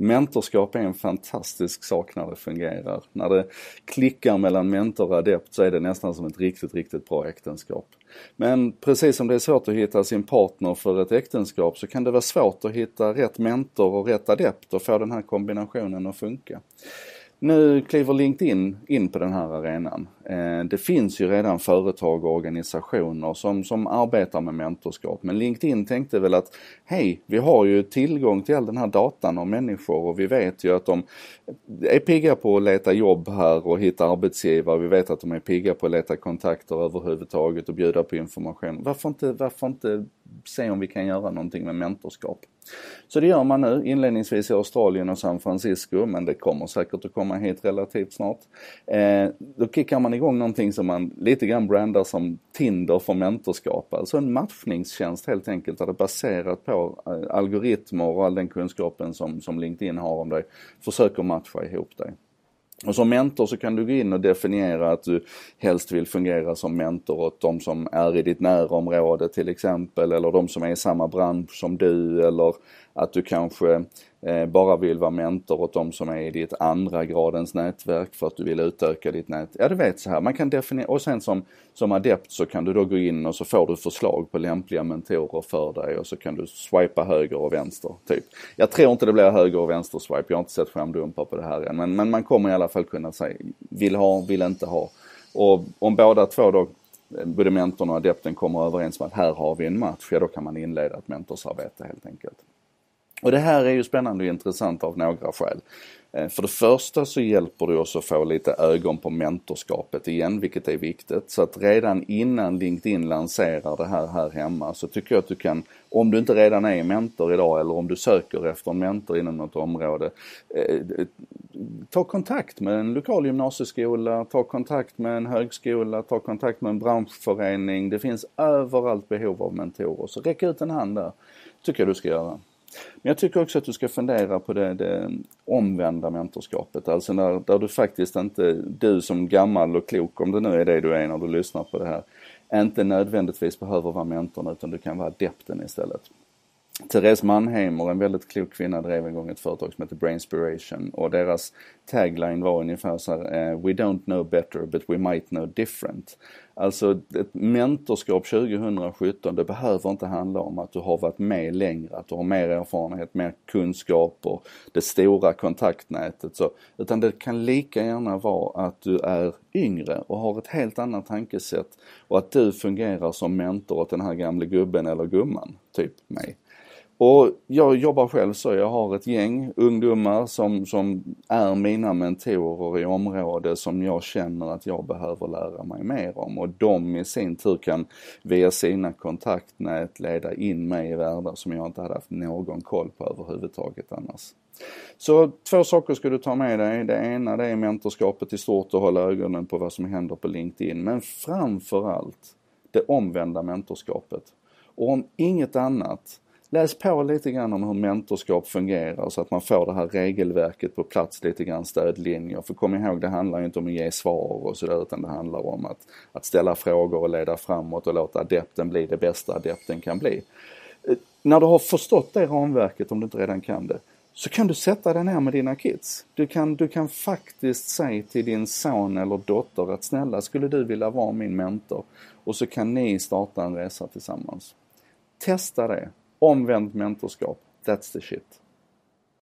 Mentorskap är en fantastisk sak när det fungerar. När det klickar mellan mentor och adept så är det nästan som ett riktigt, riktigt bra äktenskap. Men precis som det är svårt att hitta sin partner för ett äktenskap så kan det vara svårt att hitta rätt mentor och rätt adept och få den här kombinationen att funka. Nu kliver LinkedIn in på den här arenan. Eh, det finns ju redan företag och organisationer som, som arbetar med mentorskap. Men LinkedIn tänkte väl att hej, vi har ju tillgång till all den här datan om människor och vi vet ju att de är pigga på att leta jobb här och hitta arbetsgivare. Vi vet att de är pigga på att leta kontakter överhuvudtaget och bjuda på information. Varför inte, varför inte se om vi kan göra någonting med mentorskap? Så det gör man nu inledningsvis i Australien och San Francisco men det kommer säkert att komma hit relativt snart. Eh, då kickar man igång någonting som man lite grann brandar som Tinder för mentorskap. Alltså en matchningstjänst helt enkelt där det baserat på eh, algoritmer och all den kunskapen som, som LinkedIn har om dig försöker matcha ihop dig. Och som mentor så kan du gå in och definiera att du helst vill fungera som mentor åt de som är i ditt närområde till exempel eller de som är i samma bransch som du eller att du kanske eh, bara vill vara mentor åt de som är i ditt andra gradens nätverk för att du vill utöka ditt nät. Ja du vet så här, man kan definiera och sen som, som adept så kan du då gå in och så får du förslag på lämpliga mentorer för dig och så kan du swipa höger och vänster. typ. Jag tror inte det blir höger och vänster swipe, jag har inte sett skärmdumpar på det här än men, men man kommer i alla fall kunna säga vill ha, vill inte ha. Och om båda två då både mentorn och adepten kommer överens om att här har vi en match, ja då kan man inleda ett mentorsarbete helt enkelt. Och det här är ju spännande och intressant av några skäl. Eh, för det första så hjälper det oss att få lite ögon på mentorskapet igen, vilket är viktigt. Så att redan innan LinkedIn lanserar det här här hemma så tycker jag att du kan, om du inte redan är mentor idag eller om du söker efter en mentor inom något område, eh, ta kontakt med en lokal gymnasieskola, ta kontakt med en högskola, ta kontakt med en branschförening. Det finns överallt behov av mentorer. Så räck ut en hand där, tycker jag du ska göra. Men jag tycker också att du ska fundera på det, det omvända mentorskapet. Alltså när, där du faktiskt inte, du som gammal och klok, om det nu är det du är när du lyssnar på det här, inte nödvändigtvis behöver vara mentorn utan du kan vara adepten istället. Therese Mannheimer, en väldigt klok kvinna, drev en gång ett företag som heter Brainspiration och deras tagline var ungefär så här, eh, We don't know better but we might know different. Alltså ett mentorskap 2017, det behöver inte handla om att du har varit med längre, att du har mer erfarenhet, mer kunskap och det stora kontaktnätet så, utan det kan lika gärna vara att du är yngre och har ett helt annat tankesätt och att du fungerar som mentor åt den här gamle gubben eller gumman, typ mig. Och jag jobbar själv så, jag har ett gäng ungdomar som, som är mina mentorer i område som jag känner att jag behöver lära mig mer om och de i sin tur kan via sina kontaktnät leda in mig i världar som jag inte hade haft någon koll på överhuvudtaget annars. Så två saker ska du ta med dig. Det ena det är mentorskapet i stort och hålla ögonen på vad som händer på LinkedIn. Men framförallt det omvända mentorskapet. Och om inget annat läs på lite grann om hur mentorskap fungerar så att man får det här regelverket på plats, lite grann stödlinjer. För kom ihåg, det handlar ju inte om att ge svar och sådär utan det handlar om att, att ställa frågor och leda framåt och låta adepten bli det bästa adepten kan bli. Eh, när du har förstått det ramverket, om du inte redan kan det, så kan du sätta dig ner med dina kids. Du kan, du kan faktiskt säga till din son eller dotter att snälla, skulle du vilja vara min mentor? Och så kan ni starta en resa tillsammans. Testa det. Omvänt mentorskap. That's the shit.